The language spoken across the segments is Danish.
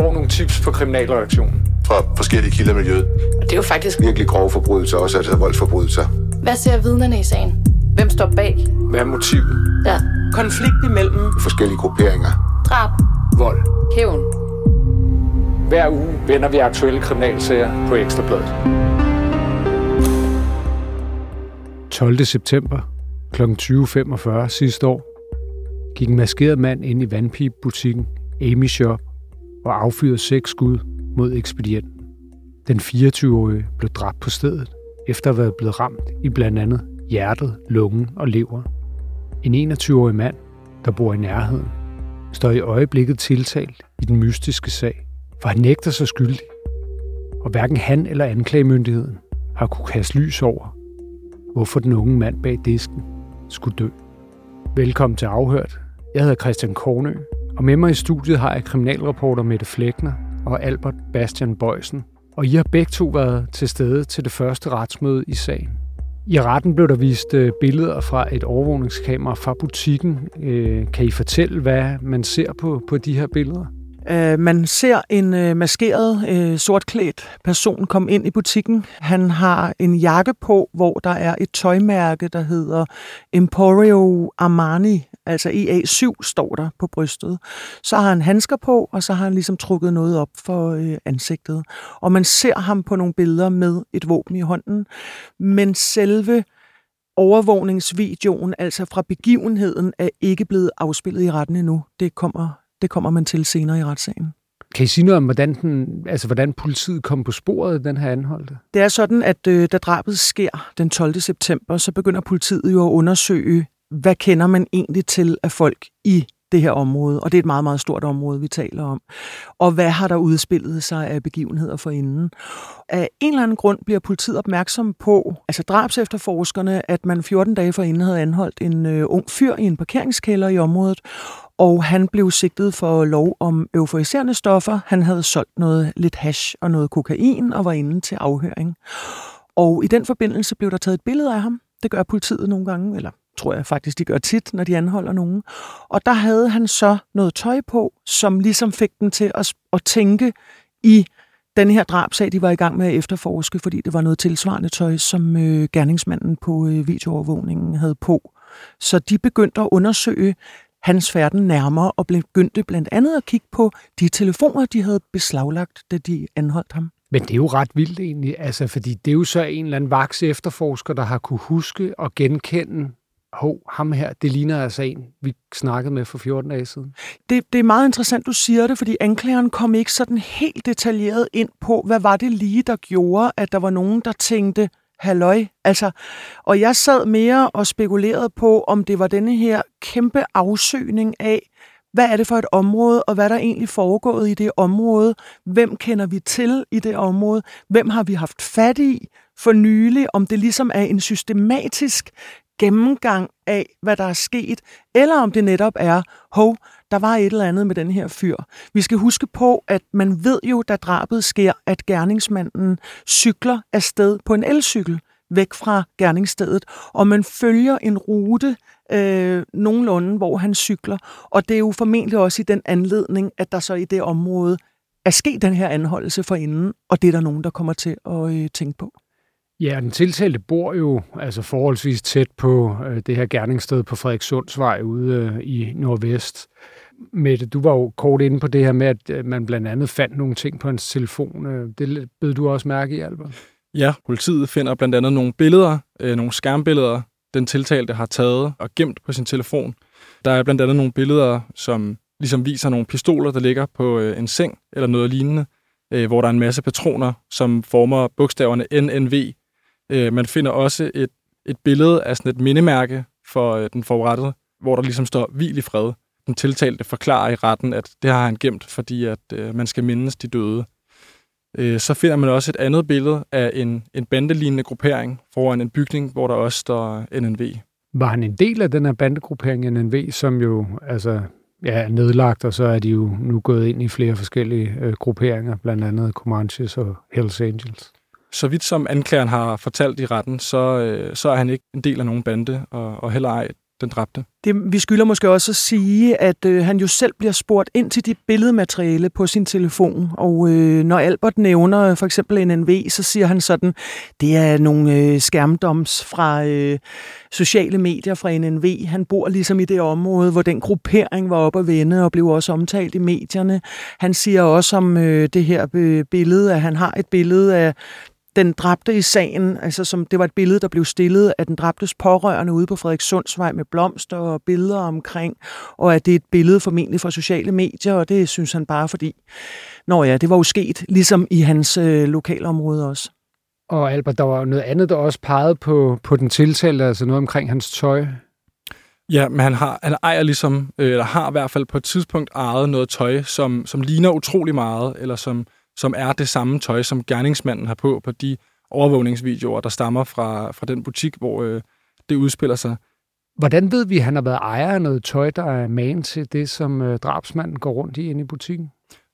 får nogle tips på kriminalreaktionen. Fra forskellige kilder i miljøet. Og det er jo faktisk Virkelig grove forbrydelser, også altså voldsforbrydelser. Hvad ser vidnerne i sagen? Hvem står bag? Hvad er motivet? Ja. Konflikt imellem Forskellige grupperinger. Drab. Vold. Hævn. Hver uge vender vi aktuelle kriminalsager på Ekstrabladet. 12. september kl. 20.45 sidste år gik en maskeret mand ind i vandpibebutikken Amy Shop og affyrede seks skud mod ekspedienten. Den 24-årige blev dræbt på stedet, efter at være blevet ramt i blandt andet hjertet, lungen og lever. En 21-årig mand, der bor i nærheden, står i øjeblikket tiltalt i den mystiske sag, for han nægter sig skyldig. Og hverken han eller anklagemyndigheden har kunne kaste lys over, hvorfor den unge mand bag disken skulle dø. Velkommen til Afhørt. Jeg hedder Christian Kornø, og med mig i studiet har jeg kriminalreporter Mette Flækner og Albert Bastian Bøjsen. Og I har begge to været til stede til det første retsmøde i sagen. I retten blev der vist øh, billeder fra et overvågningskamera fra butikken. Øh, kan I fortælle, hvad man ser på, på de her billeder? Øh, man ser en øh, maskeret, øh, sortklædt person komme ind i butikken. Han har en jakke på, hvor der er et tøjmærke, der hedder Emporio Armani, altså EA7 står der på brystet. Så har han handsker på, og så har han ligesom trukket noget op for øh, ansigtet. Og man ser ham på nogle billeder med et våben i hånden. Men selve overvågningsvideoen, altså fra begivenheden, er ikke blevet afspillet i retten endnu. Det kommer, det kommer man til senere i retssagen. Kan I sige noget om, hvordan, den, altså, hvordan politiet kom på sporet af den her anholdte? Det er sådan, at øh, da drabet sker den 12. september, så begynder politiet jo at undersøge, hvad kender man egentlig til af folk i det her område, og det er et meget, meget stort område, vi taler om. Og hvad har der udspillet sig af begivenheder for inden? Af en eller anden grund bliver politiet opmærksom på, altså drabs efterforskerne, at man 14 dage forinden havde anholdt en øh, ung fyr i en parkeringskælder i området, og han blev sigtet for lov om euforiserende stoffer. Han havde solgt noget lidt hash og noget kokain og var inde til afhøring. Og i den forbindelse blev der taget et billede af ham. Det gør politiet nogle gange, eller tror jeg faktisk, de gør tit, når de anholder nogen. Og der havde han så noget tøj på, som ligesom fik den til at, at tænke i den her drabsag, de var i gang med at efterforske, fordi det var noget tilsvarende tøj, som øh, gerningsmanden på øh, videoovervågningen havde på. Så de begyndte at undersøge hans færden nærmere og begyndte blandt andet at kigge på de telefoner, de havde beslaglagt, da de anholdt ham. Men det er jo ret vildt egentlig, altså, fordi det er jo så en eller anden vaks efterforsker, der har kunne huske og genkende, hov, ham her, det ligner altså en, vi snakkede med for 14 dage siden. Det, det er meget interessant, du siger det, fordi anklageren kom ikke sådan helt detaljeret ind på, hvad var det lige, der gjorde, at der var nogen, der tænkte, halløj. Altså, og jeg sad mere og spekulerede på, om det var denne her kæmpe afsøgning af, hvad er det for et område, og hvad der egentlig foregået i det område? Hvem kender vi til i det område? Hvem har vi haft fat i for nylig? Om det ligesom er en systematisk gennemgang af, hvad der er sket, eller om det netop er, hov, der var et eller andet med den her fyr. Vi skal huske på, at man ved jo, da drabet sker, at gerningsmanden cykler afsted på en elcykel væk fra gerningsstedet, og man følger en rute øh, nogenlunde, hvor han cykler. Og det er jo formentlig også i den anledning, at der så i det område er sket den her anholdelse for inden, og det er der nogen, der kommer til at øh, tænke på. Ja, den tiltalte bor jo altså forholdsvis tæt på øh, det her gerningssted på Frederikssundsvej ude øh, i Nordvest. Mette, du var jo kort inde på det her med, at øh, man blandt andet fandt nogle ting på hans telefon. Øh, det bed du også mærke i, Albert? Ja, politiet finder blandt andet nogle billeder, øh, nogle skærmbilleder, den tiltalte har taget og gemt på sin telefon. Der er blandt andet nogle billeder, som ligesom viser nogle pistoler, der ligger på øh, en seng eller noget lignende, øh, hvor der er en masse patroner, som former bogstaverne NNV. Øh, man finder også et, et billede af sådan et mindemærke for øh, den forurettede, hvor der ligesom står hvil i fred. Den tiltalte forklarer i retten, at det har han gemt, fordi at øh, man skal mindes de døde. Øh, så finder man også et andet billede af en, en bandelignende gruppering foran en bygning, hvor der også står NNV. Var han en del af den her bandegruppering NNV, som jo altså, ja, er nedlagt, og så er de jo nu gået ind i flere forskellige øh, grupperinger, blandt andet Comanches og Hells Angels? Så vidt som anklageren har fortalt i retten, så, øh, så er han ikke en del af nogen bande, og, og heller ej den dræbte. Det, vi skylder måske også at sige, at øh, han jo selv bliver spurgt ind til dit billedmateriale på sin telefon, og øh, når Albert nævner øh, for eksempel NNV, så siger han sådan, det er nogle øh, skærmdoms fra øh, sociale medier fra NNV. Han bor ligesom i det område, hvor den gruppering var op at vende og blev også omtalt i medierne. Han siger også om øh, det her øh, billede, at han har et billede af den dræbte i sagen, altså som det var et billede, der blev stillet af den dræbtes pårørende ude på Frederikssundsvej med blomster og billeder omkring, og at det er et billede formentlig fra sociale medier, og det synes han bare fordi, nå ja, det var jo sket, ligesom i hans øh, lokalområde også. Og Albert, der var noget andet, der også pegede på, på den tiltalte, altså noget omkring hans tøj. Ja, men han, har, han ejer ligesom, øh, eller har i hvert fald på et tidspunkt ejet noget tøj, som, som ligner utrolig meget, eller som, som er det samme tøj, som gerningsmanden har på på de overvågningsvideoer, der stammer fra, fra den butik, hvor øh, det udspiller sig. Hvordan ved vi, at han har været ejer af noget tøj, der er man til det, som øh, drabsmanden går rundt i inde i butikken?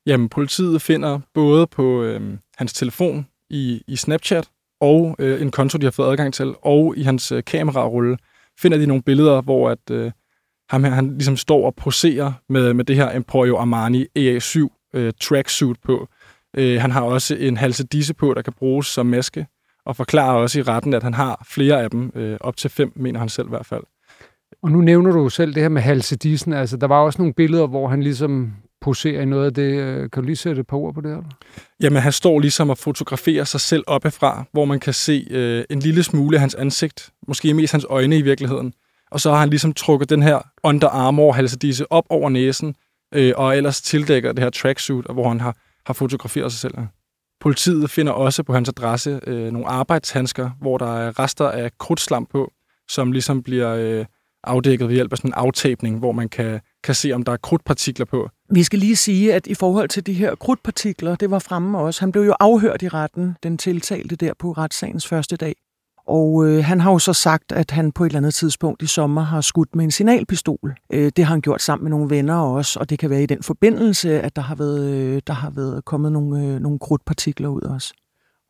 Jamen, politiet finder både på øh, hans telefon i, i Snapchat, og øh, en konto, de har fået adgang til, og i hans øh, kamerarulle, finder de nogle billeder, hvor at, øh, ham her, han ligesom står og poserer med, med det her Emporio Armani AA7 øh, tracksuit på. Øh, han har også en halsedisse på, der kan bruges som maske, og forklarer også i retten, at han har flere af dem, øh, op til fem, mener han selv i hvert fald. Og nu nævner du selv det her med halsedissen. Altså, der var også nogle billeder, hvor han ligesom poserer i noget af det. Øh, kan du lige sætte et par ord på det her? Jamen, han står ligesom og fotograferer sig selv oppefra, hvor man kan se øh, en lille smule af hans ansigt. Måske mest hans øjne i virkeligheden. Og så har han ligesom trukket den her Under Armour halsedisse op over næsen, øh, og ellers tildækker det her tracksuit, hvor han har har fotograferet sig selv. Politiet finder også på hans adresse øh, nogle arbejdshandsker, hvor der er rester af krudtslam på, som ligesom bliver øh, afdækket ved hjælp af sådan en aftæbning, hvor man kan, kan se, om der er krudtpartikler på. Vi skal lige sige, at i forhold til de her krudtpartikler, det var fremme også. Han blev jo afhørt i retten, den tiltalte der på retssagens første dag. Og øh, han har jo så sagt, at han på et eller andet tidspunkt i sommer har skudt med en signalpistol. Øh, det har han gjort sammen med nogle venner også, og det kan være i den forbindelse, at der har været, øh, der har været kommet nogle, øh, nogle krudtpartikler ud også.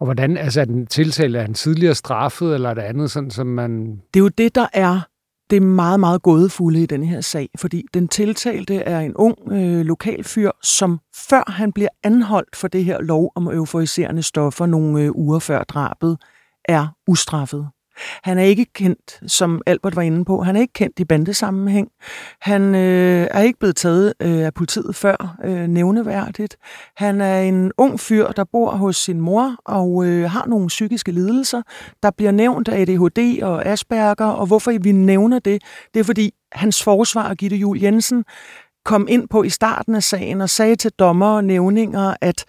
Og hvordan, altså er den tiltale, er han tidligere straffet, eller er det andet, sådan som man... Det er jo det, der er det er meget, meget gådefulde i denne her sag, fordi den tiltalte er en ung øh, lokal fyr, som før han bliver anholdt for det her lov om euforiserende stoffer nogle øh, uger før drabet, er ustraffet. Han er ikke kendt, som Albert var inde på, han er ikke kendt i bandesammenhæng. Han øh, er ikke blevet taget øh, af politiet før øh, nævneværdigt. Han er en ung fyr, der bor hos sin mor og øh, har nogle psykiske lidelser. Der bliver nævnt ADHD og Asperger, og hvorfor vi nævner det, det er fordi hans forsvar, Gitte Jul Jensen, kom ind på i starten af sagen og sagde til dommer og nævninger, at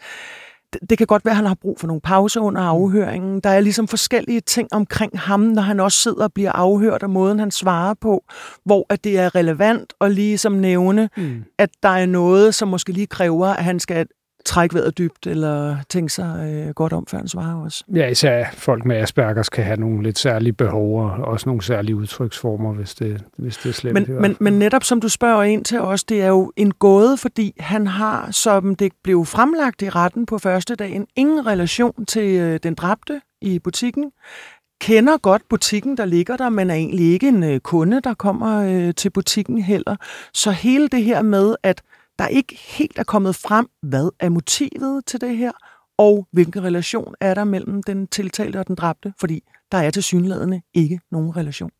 det kan godt være, at han har brug for nogle pauser under mm. afhøringen. Der er ligesom forskellige ting omkring ham, når han også sidder og bliver afhørt, og måden han svarer på, hvor at det er relevant at ligesom nævne, mm. at der er noget, som måske lige kræver, at han skal trække vejret dybt, eller tænke sig øh, godt om, før han svarer også. Ja, især folk med Aspergers kan have nogle lidt særlige behov, og også nogle særlige udtryksformer, hvis det, hvis det er slemt. Men, men, men netop som du spørger ind til os, det er jo en gåde, fordi han har, som det blev fremlagt i retten på første dagen, ingen relation til øh, den dræbte i butikken kender godt butikken, der ligger der, men er egentlig ikke en øh, kunde, der kommer øh, til butikken heller. Så hele det her med, at der ikke helt er kommet frem, hvad er motivet til det her, og hvilken relation er der mellem den tiltalte og den dræbte, fordi der er til synlædende ikke nogen relation.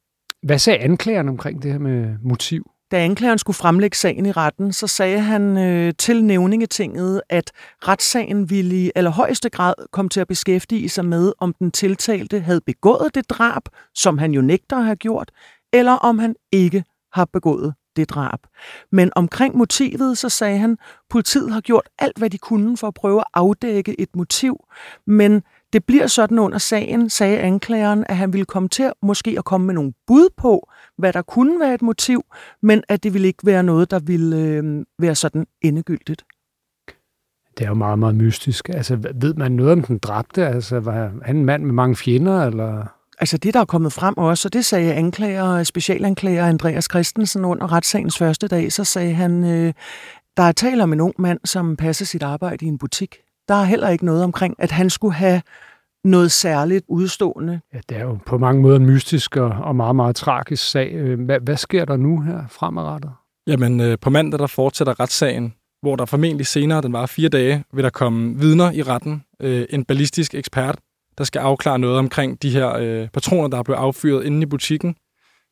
Hvad sagde anklageren omkring det her med motiv? Da anklageren skulle fremlægge sagen i retten, så sagde han øh, til nævningetinget, at retssagen ville i allerhøjeste grad komme til at beskæftige sig med, om den tiltalte havde begået det drab, som han jo nægter at have gjort, eller om han ikke har begået det drab. Men omkring motivet, så sagde han, politiet har gjort alt, hvad de kunne for at prøve at afdække et motiv, men det bliver sådan under sagen, sagde anklageren, at han ville komme til måske at komme med nogle bud på, hvad der kunne være et motiv, men at det ville ikke være noget, der ville øh, være sådan endegyldigt. Det er jo meget, meget mystisk. Altså, ved man noget om den dræbte? Altså, var han en mand med mange fjender, eller... Altså det, der er kommet frem også, og det sagde anklager, specialanklager Andreas Christensen under retssagens første dag, så sagde han, øh, der er tale om en ung mand, som passer sit arbejde i en butik. Der er heller ikke noget omkring, at han skulle have noget særligt udstående. Ja, det er jo på mange måder en mystisk og, og meget, meget tragisk sag. Øh, hvad, hvad sker der nu her fremadrettet? Jamen, øh, på mandag der fortsætter retssagen, hvor der formentlig senere, den var fire dage, vil der komme vidner i retten. Øh, en ballistisk ekspert, der skal afklare noget omkring de her øh, patroner, der er blevet affyret inde i butikken.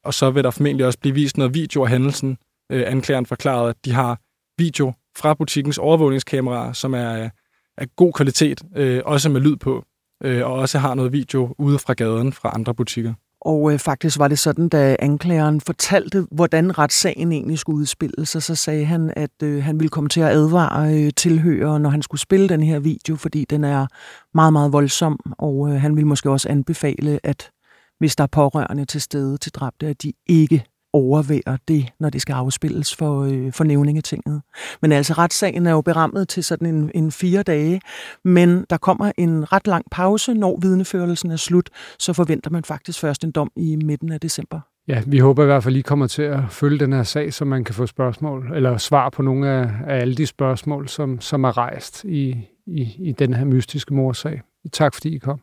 Og så vil der formentlig også blive vist noget video af hændelsen. Øh, anklageren forklarede, at de har video fra butikkens overvågningskameraer, som er øh, af god kvalitet, øh, også med lyd på, øh, og også har noget video ude fra gaden fra andre butikker. Og øh, faktisk var det sådan, da anklageren fortalte, hvordan retssagen egentlig skulle udspille sig, så sagde han, at øh, han ville komme til at advare øh, tilhører, når han skulle spille den her video, fordi den er meget, meget voldsom, og øh, han ville måske også anbefale, at hvis der er pårørende til stede til dræbte, at de ikke overværer det, når det skal afspilles for, øh, for nævningetinget. Men altså, retssagen er jo berammet til sådan en, en fire dage, men der kommer en ret lang pause, når vidneførelsen er slut, så forventer man faktisk først en dom i midten af december. Ja, vi håber i hvert fald, I kommer til at følge den her sag, så man kan få spørgsmål, eller svar på nogle af, af alle de spørgsmål, som, som er rejst i, i, i den her mystiske morsag. Tak fordi I kom.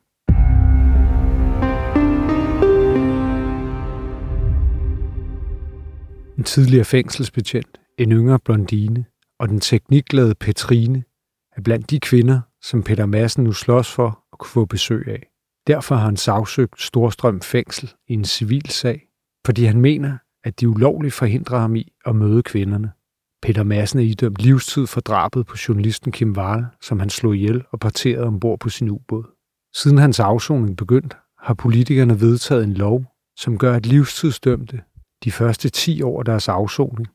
En tidligere fængselsbetjent, en yngre blondine og den teknikglade Petrine er blandt de kvinder, som Peter Madsen nu slås for at kunne få besøg af. Derfor har han sagsøgt Storstrøm Fængsel i en civil sag, fordi han mener, at de ulovligt forhindrer ham i at møde kvinderne. Peter Madsen er idømt livstid for drabet på journalisten Kim Wahl, som han slog ihjel og parterede ombord på sin ubåd. Siden hans afsoning begyndte, har politikerne vedtaget en lov, som gør, at livstidsdømte de første 10 år af deres afsoning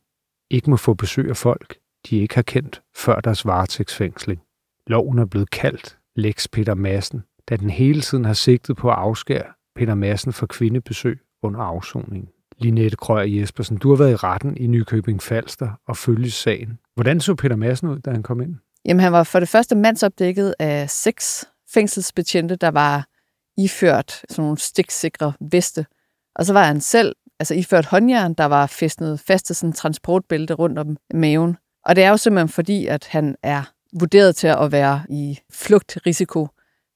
ikke må få besøg af folk, de ikke har kendt før deres varetægtsfængsling. Loven er blevet kaldt Lex Peter Madsen, da den hele tiden har sigtet på at afskære Peter Madsen for kvindebesøg under afsoningen. Linette Krøger Jespersen, du har været i retten i Nykøbing Falster og følges sagen. Hvordan så Peter Madsen ud, da han kom ind? Jamen, han var for det første mandsopdækket af seks fængselsbetjente, der var iført sådan nogle stiksikre veste. Og så var han selv altså iført håndjern, der var fæstnet fast til sådan en transportbælte rundt om maven. Og det er jo simpelthen fordi, at han er vurderet til at være i flugtrisiko.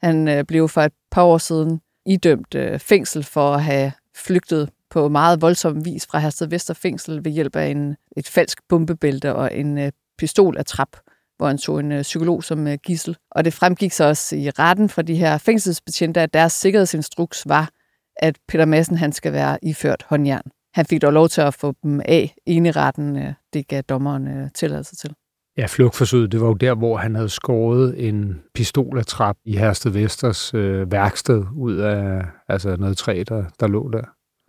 Han øh, blev for et par år siden idømt øh, fængsel for at have flygtet på meget voldsom vis fra Hersted Vester fængsel ved hjælp af en, et falsk bombebælte og en øh, pistol af trap, hvor han tog en øh, psykolog som øh, gissel. Og det fremgik så også i retten for de her fængselsbetjente, at deres sikkerhedsinstruks var, at Peter Madsen han skal være iført håndjern. Han fik dog lov til at få dem af i retten. Øh, det gav dommeren øh, tilladelse til. Ja, flugtforsøget, det var jo der, hvor han havde skåret en pistoletrap i Hersted Vesters øh, værksted ud af altså noget træ, der, der lå der.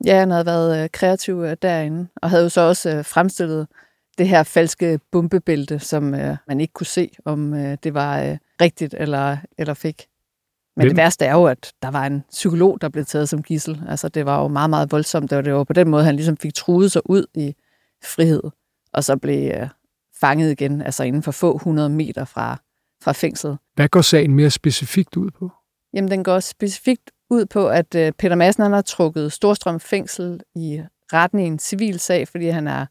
Ja, han havde været øh, kreativ øh, derinde, og havde jo så også øh, fremstillet det her falske bombebælte, som øh, man ikke kunne se, om øh, det var øh, rigtigt eller, eller fik. Men Hvem? det værste er jo, at der var en psykolog, der blev taget som gissel. Altså, det var jo meget, meget voldsomt. Det var, det var på den måde, han ligesom fik truet sig ud i frihed, og så blev øh, fanget igen, altså inden for få hundrede meter fra, fra fængslet. Hvad går sagen mere specifikt ud på? Jamen, den går specifikt ud på, at øh, Peter Madsen han har trukket Storstrøm fængsel i retten i en civil sag, fordi han er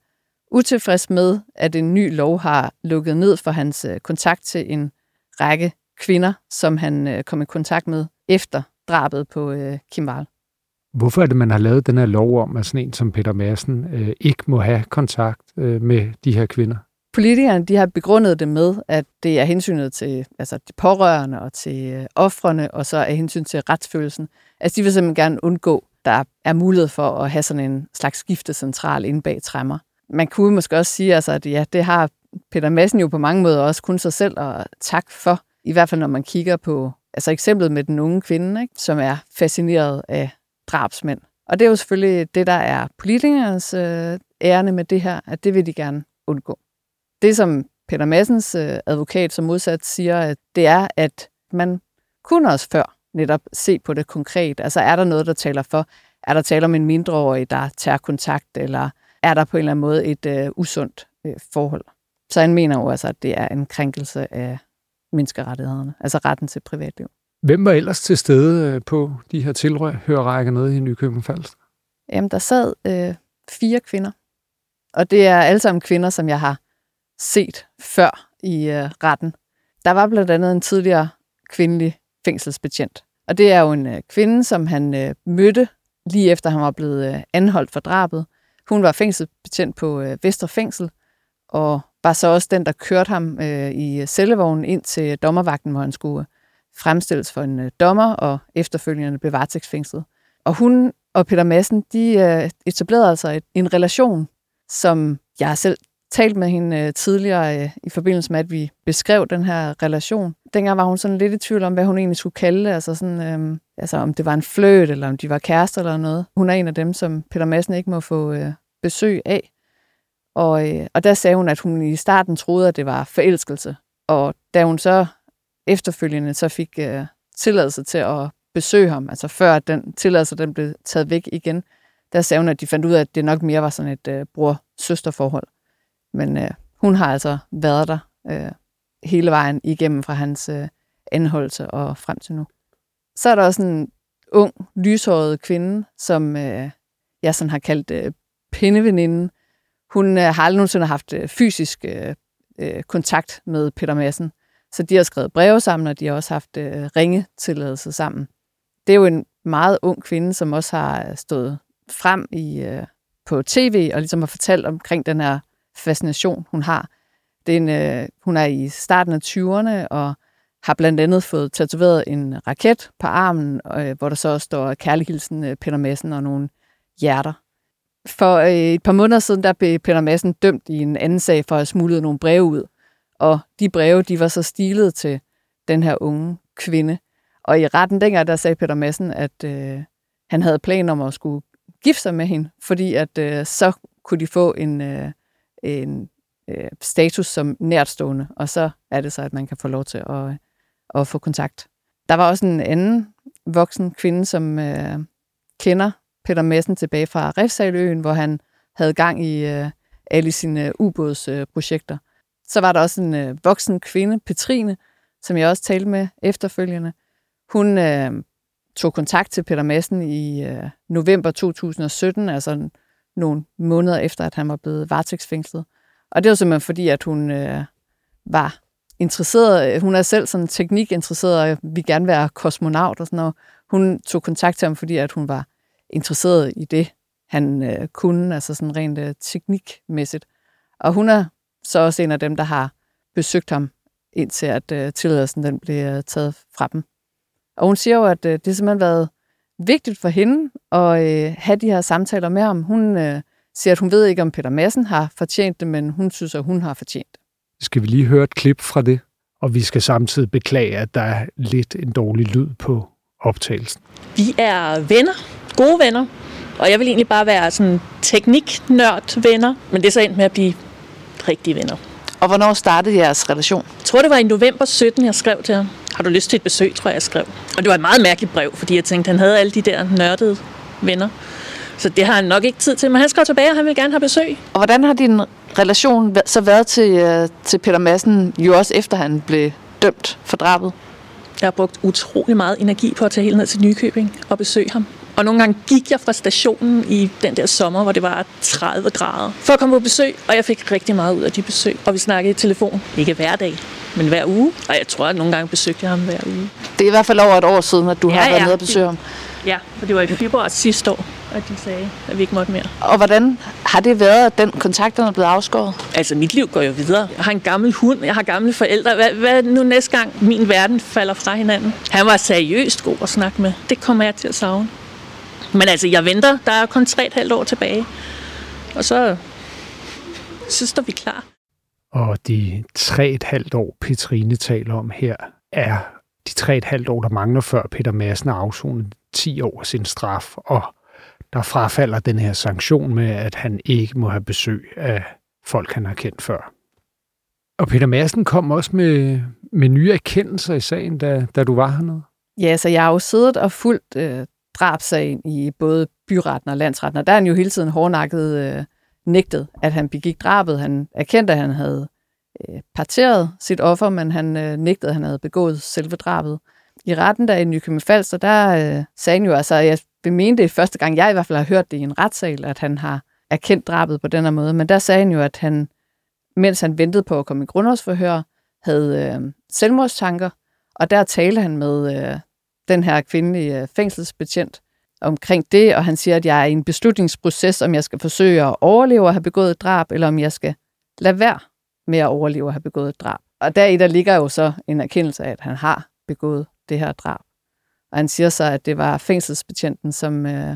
utilfreds med, at en ny lov har lukket ned for hans øh, kontakt til en række kvinder, som han øh, kom i kontakt med efter drabet på øh, Kim Wahl. Hvorfor er det, man har lavet den her lov om, at sådan en som Peter Madsen øh, ikke må have kontakt øh, med de her kvinder? Politikerne de har begrundet det med, at det er hensynet til altså de pårørende og til øh, offrene, og så er hensyn til retsfølelsen. Altså de vil simpelthen gerne undgå, der er mulighed for at have sådan en slags skiftecentral inde bag træmmer. Man kunne måske også sige, altså, at ja, det har Peter Madsen jo på mange måder også kun sig selv at tak for. I hvert fald når man kigger på altså eksemplet med den unge kvinde, ikke, som er fascineret af drabsmænd. Og det er jo selvfølgelig det, der er politikernes øh, ærne med det her, at det vil de gerne undgå. Det, som Peter Massens øh, advokat som modsat siger, at det er, at man kunne også før netop se på det konkret. Altså er der noget, der taler for? Er der tale om en mindreårig, der tager kontakt, eller er der på en eller anden måde et øh, usundt øh, forhold? Så han mener jo altså, at det er en krænkelse af menneskerettighederne, altså retten til privatliv. Hvem var ellers til stede øh, på de her tilhørrækker nede i Nykøbing Falster? Jamen, der sad øh, fire kvinder, og det er alle sammen kvinder, som jeg har set før i øh, retten. Der var blandt andet en tidligere kvindelig fængselsbetjent, Og det er jo en øh, kvinde, som han øh, mødte lige efter han var blevet øh, anholdt for drabet. Hun var fængselsbetjent på øh, Vestre Fængsel, og var så også den, der kørte ham øh, i cellevognen ind til dommervagten, hvor han skulle fremstilles for en øh, dommer, og efterfølgende blev varetægtsfængslet. Og hun og Peter Madsen, de øh, etablerede altså et, en relation, som jeg selv talt med hende øh, tidligere øh, i forbindelse med, at vi beskrev den her relation. Dengang var hun sådan lidt i tvivl om, hvad hun egentlig skulle kalde det. Altså, sådan, øh, altså om det var en fløt, eller om de var kærester eller noget. Hun er en af dem, som Peter Madsen ikke må få øh, besøg af. Og, øh, og der sagde hun, at hun i starten troede, at det var forelskelse. Og da hun så efterfølgende så fik øh, tilladelse til at besøge ham, altså før at den tilladelse den blev taget væk igen, der sagde hun, at de fandt ud af, at det nok mere var sådan et øh, bror-søster-forhold. Men øh, hun har altså været der øh, hele vejen igennem fra hans øh, anholdelse og frem til nu. Så er der også en ung, lyshåret kvinde, som øh, jeg sådan har kaldt øh, pindeveninden. Hun øh, har aldrig nogensinde haft øh, fysisk øh, øh, kontakt med Peter Madsen. Så de har skrevet breve sammen, og de har også haft øh, ringetilladelse sammen. Det er jo en meget ung kvinde, som også har øh, stået frem i øh, på tv og ligesom har fortalt omkring den her fascination, hun har. Det er en, øh, hun er i starten af 20'erne og har blandt andet fået tatoveret en raket på armen, øh, hvor der så står kærlighilsen øh, Peter Madsen og nogle hjerter. For øh, et par måneder siden, der blev Peter Madsen dømt i en anden sag for at have smuglet nogle breve ud. Og de breve, de var så stilet til den her unge kvinde. Og i retten dengang, der sagde Peter Madsen, at øh, han havde planer om at skulle gifte sig med hende, fordi at øh, så kunne de få en, øh, en øh, status som nærtstående, og så er det så, at man kan få lov til at, øh, at få kontakt. Der var også en anden voksen kvinde, som øh, kender Peter Madsen tilbage fra Refsaløen, hvor han havde gang i øh, alle sine øh, ubådsprojekter. Øh, så var der også en øh, voksen kvinde, Petrine, som jeg også talte med efterfølgende. Hun øh, tog kontakt til Peter Madsen i øh, november 2017, altså nogle måneder efter, at han var blevet varetægtsfængslet. Og det var simpelthen fordi, at hun øh, var interesseret, øh, hun er selv sådan teknikinteresseret, og vil gerne være kosmonaut og sådan noget. Hun tog kontakt til ham, fordi at hun var interesseret i det, han øh, kunne, altså sådan rent øh, teknikmæssigt. Og hun er så også en af dem, der har besøgt ham, indtil at øh, tilladelsen den blev øh, taget fra dem. Og hun siger jo, at øh, det har simpelthen været vigtigt for hende at øh, have de her samtaler med ham. Hun øh, siger, at hun ved ikke, om Peter Madsen har fortjent det, men hun synes, at hun har fortjent det. Skal vi lige høre et klip fra det? Og vi skal samtidig beklage, at der er lidt en dårlig lyd på optagelsen. Vi er venner, gode venner, og jeg vil egentlig bare være sådan tekniknørd venner, men det er så endt med at blive rigtige venner. Og hvornår startede jeres relation? Jeg tror, det var i november 17, jeg skrev til ham. Har du lyst til et besøg, tror jeg, jeg skrev. Og det var et meget mærkeligt brev, fordi jeg tænkte, han havde alle de der nørdede venner. Så det har han nok ikke tid til, men han skal tilbage, og han vil gerne have besøg. Og hvordan har din relation så været til, øh, til Peter Madsen, jo også efter han blev dømt for drabet? Jeg har brugt utrolig meget energi på at tage helt ned til Nykøbing og besøge ham. Og nogle gange gik jeg fra stationen i den der sommer, hvor det var 30 grader, for at komme på besøg, og jeg fik rigtig meget ud af de besøg. Og vi snakkede i telefon, ikke hver dag, men hver uge. Og jeg tror, at nogle gange besøgte jeg ham hver uge. Det er i hvert fald over et år siden, at du ja, har været ja, nede og besøge ham. Ja, for det var i februar sidste år, at de sagde, at vi ikke måtte mere. Og hvordan har det været, at den kontakt er blevet afskåret? Altså, mit liv går jo videre. Jeg har en gammel hund, jeg har gamle forældre. Hvad, hvad nu næste gang min verden falder fra hinanden? Han var seriøst god at snakke med. Det kommer jeg til at savne. Men altså, jeg venter. Der er kun tre et halvt år tilbage. Og så, så står vi klar. Og de tre et halvt år, Petrine taler om her, er de tre et halvt år, der mangler før Peter Madsen har afsonet 10 år sin straf, og der frafalder den her sanktion med, at han ikke må have besøg af folk, han har kendt før. Og Peter Madsen kom også med, med nye erkendelser i sagen, da, da du var hernede. Ja, så jeg har jo siddet og fulgt øh, drabsagen i både byretten og landsretten, og der er han jo hele tiden hårdnakket øh, nægtet, at han begik drabet. Han erkendte, at han havde øh, parteret sit offer, men han øh, nægtede, at han havde begået selve drabet. I retten der i Nykøbing Falster, der øh, sagde han jo, altså, jeg vil mene det første gang, jeg i hvert fald har hørt det i en retssal, at han har erkendt drabet på den her måde, men der sagde han jo, at han, mens han ventede på at komme i grundlovsforhør, havde øh, selvmordstanker, og der talte han med øh, den her kvindelige øh, fængselsbetjent omkring det, og han siger, at jeg er i en beslutningsproces, om jeg skal forsøge at overleve og have begået et drab, eller om jeg skal lade være med at overleve og have begået et drab. Og deri der ligger jo så en erkendelse af, at han har begået det her drab. Og han siger så, at det var fængselsbetjenten, som øh,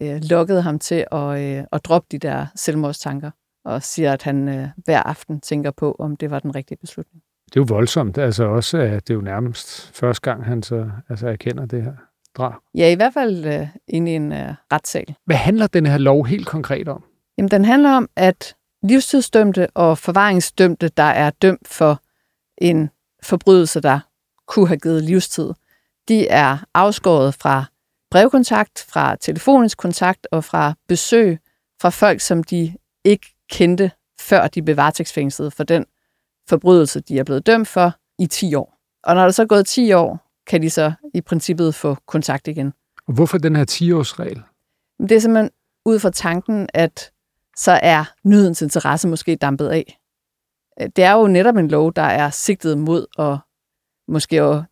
øh, lukkede ham til at, øh, at droppe de der selvmordstanker, og siger, at han øh, hver aften tænker på, om det var den rigtige beslutning. Det er jo voldsomt, altså også, at det er jo nærmest første gang, han så altså erkender det her drab. Ja, i hvert fald øh, inde i en øh, retssal. Hvad handler den her lov helt konkret om? Jamen, den handler om, at livstidsdømte og forvaringsdømte, der er dømt for en forbrydelse, der kunne have givet livstid, de er afskåret fra brevkontakt, fra telefonisk kontakt og fra besøg fra folk, som de ikke kendte, før de blev varetægtsfængslet for den forbrydelse, de er blevet dømt for i 10 år. Og når der så er gået 10 år, kan de så i princippet få kontakt igen. Og hvorfor den her 10-årsregel? Det er simpelthen ud fra tanken, at så er nydens interesse måske dampet af. Det er jo netop en lov, der er sigtet mod at måske at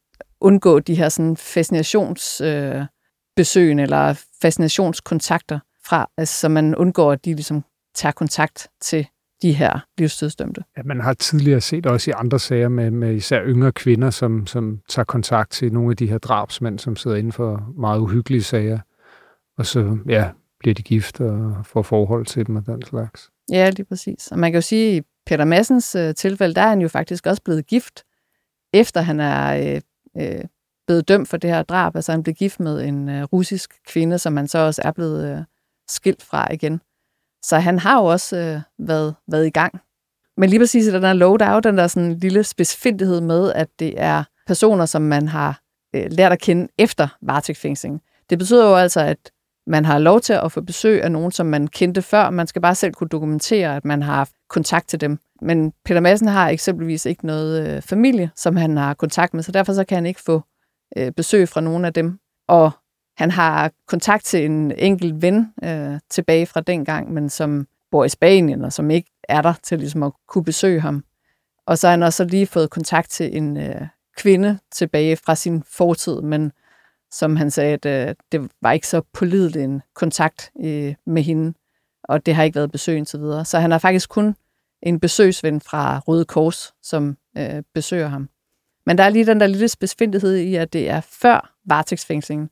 undgå de her sådan fascinationsbesøgen øh, eller fascinationskontakter fra, altså, så man undgår, at de ligesom tager kontakt til de her livstidsdømte. Ja, man har tidligere set også i andre sager med, med især yngre kvinder, som, som tager kontakt til nogle af de her drabsmænd, som sidder inden for meget uhyggelige sager, og så ja, bliver de gift og får forhold til dem og den slags. Ja, lige præcis. Og man kan jo sige, at i Peter Massens øh, tilfælde, der er han jo faktisk også blevet gift, efter han er øh, øh, blevet dømt for det her drab. Altså han blev gift med en øh, russisk kvinde, som han så også er blevet øh, skilt fra igen. Så han har jo også øh, været, været i gang. Men lige præcis i den lov, der er jo den der sådan lille specifindighed med, at det er personer, som man har øh, lært at kende efter varetægtsfængslingen. Det betyder jo altså, at man har lov til at få besøg af nogen, som man kendte før. Man skal bare selv kunne dokumentere, at man har haft kontakt til dem. Men Peter Madsen har eksempelvis ikke noget øh, familie, som han har kontakt med, så derfor så kan han ikke få øh, besøg fra nogen af dem. Og han har kontakt til en enkelt ven øh, tilbage fra dengang, men som bor i Spanien, og som ikke er der til ligesom at kunne besøge ham. Og så har han også lige fået kontakt til en øh, kvinde tilbage fra sin fortid, men som han sagde, at øh, det var ikke så pålidelig en kontakt øh, med hende, og det har ikke været besøg indtil videre. Så han har faktisk kun en besøgsven fra Røde Kors, som øh, besøger ham. Men der er lige den der lille specifindighed i, at det er før varetægtsfængslingen.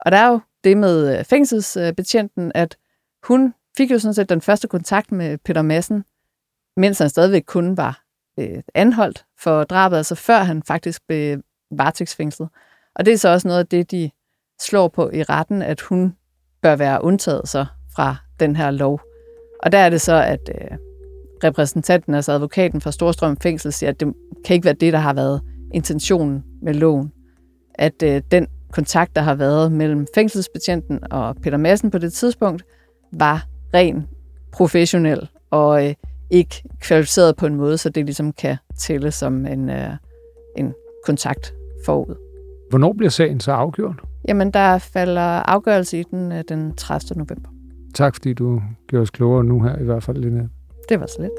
Og der er jo det med øh, fængselsbetjenten, at hun fik jo sådan set den første kontakt med Peter Madsen, mens han stadigvæk kun var øh, anholdt for drabet, altså før han faktisk blev varetægtsfængslet. Og det er så også noget af det, de slår på i retten, at hun bør være undtaget så fra den her lov. Og der er det så, at øh, repræsentanten, altså advokaten fra Storstrøm Fængsel, siger, at det kan ikke være det, der har været intentionen med loven. At øh, den kontakt, der har været mellem fængselsbetjenten og Peter Madsen på det tidspunkt, var ren professionel og øh, ikke kvalificeret på en måde, så det ligesom kan tælle som en, øh, en kontakt forud. Hvornår bliver sagen så afgjort? Jamen, der falder afgørelse i den øh, den 30. november. Tak, fordi du gjorde os klogere nu her i hvert fald, Lina. Det var så lidt.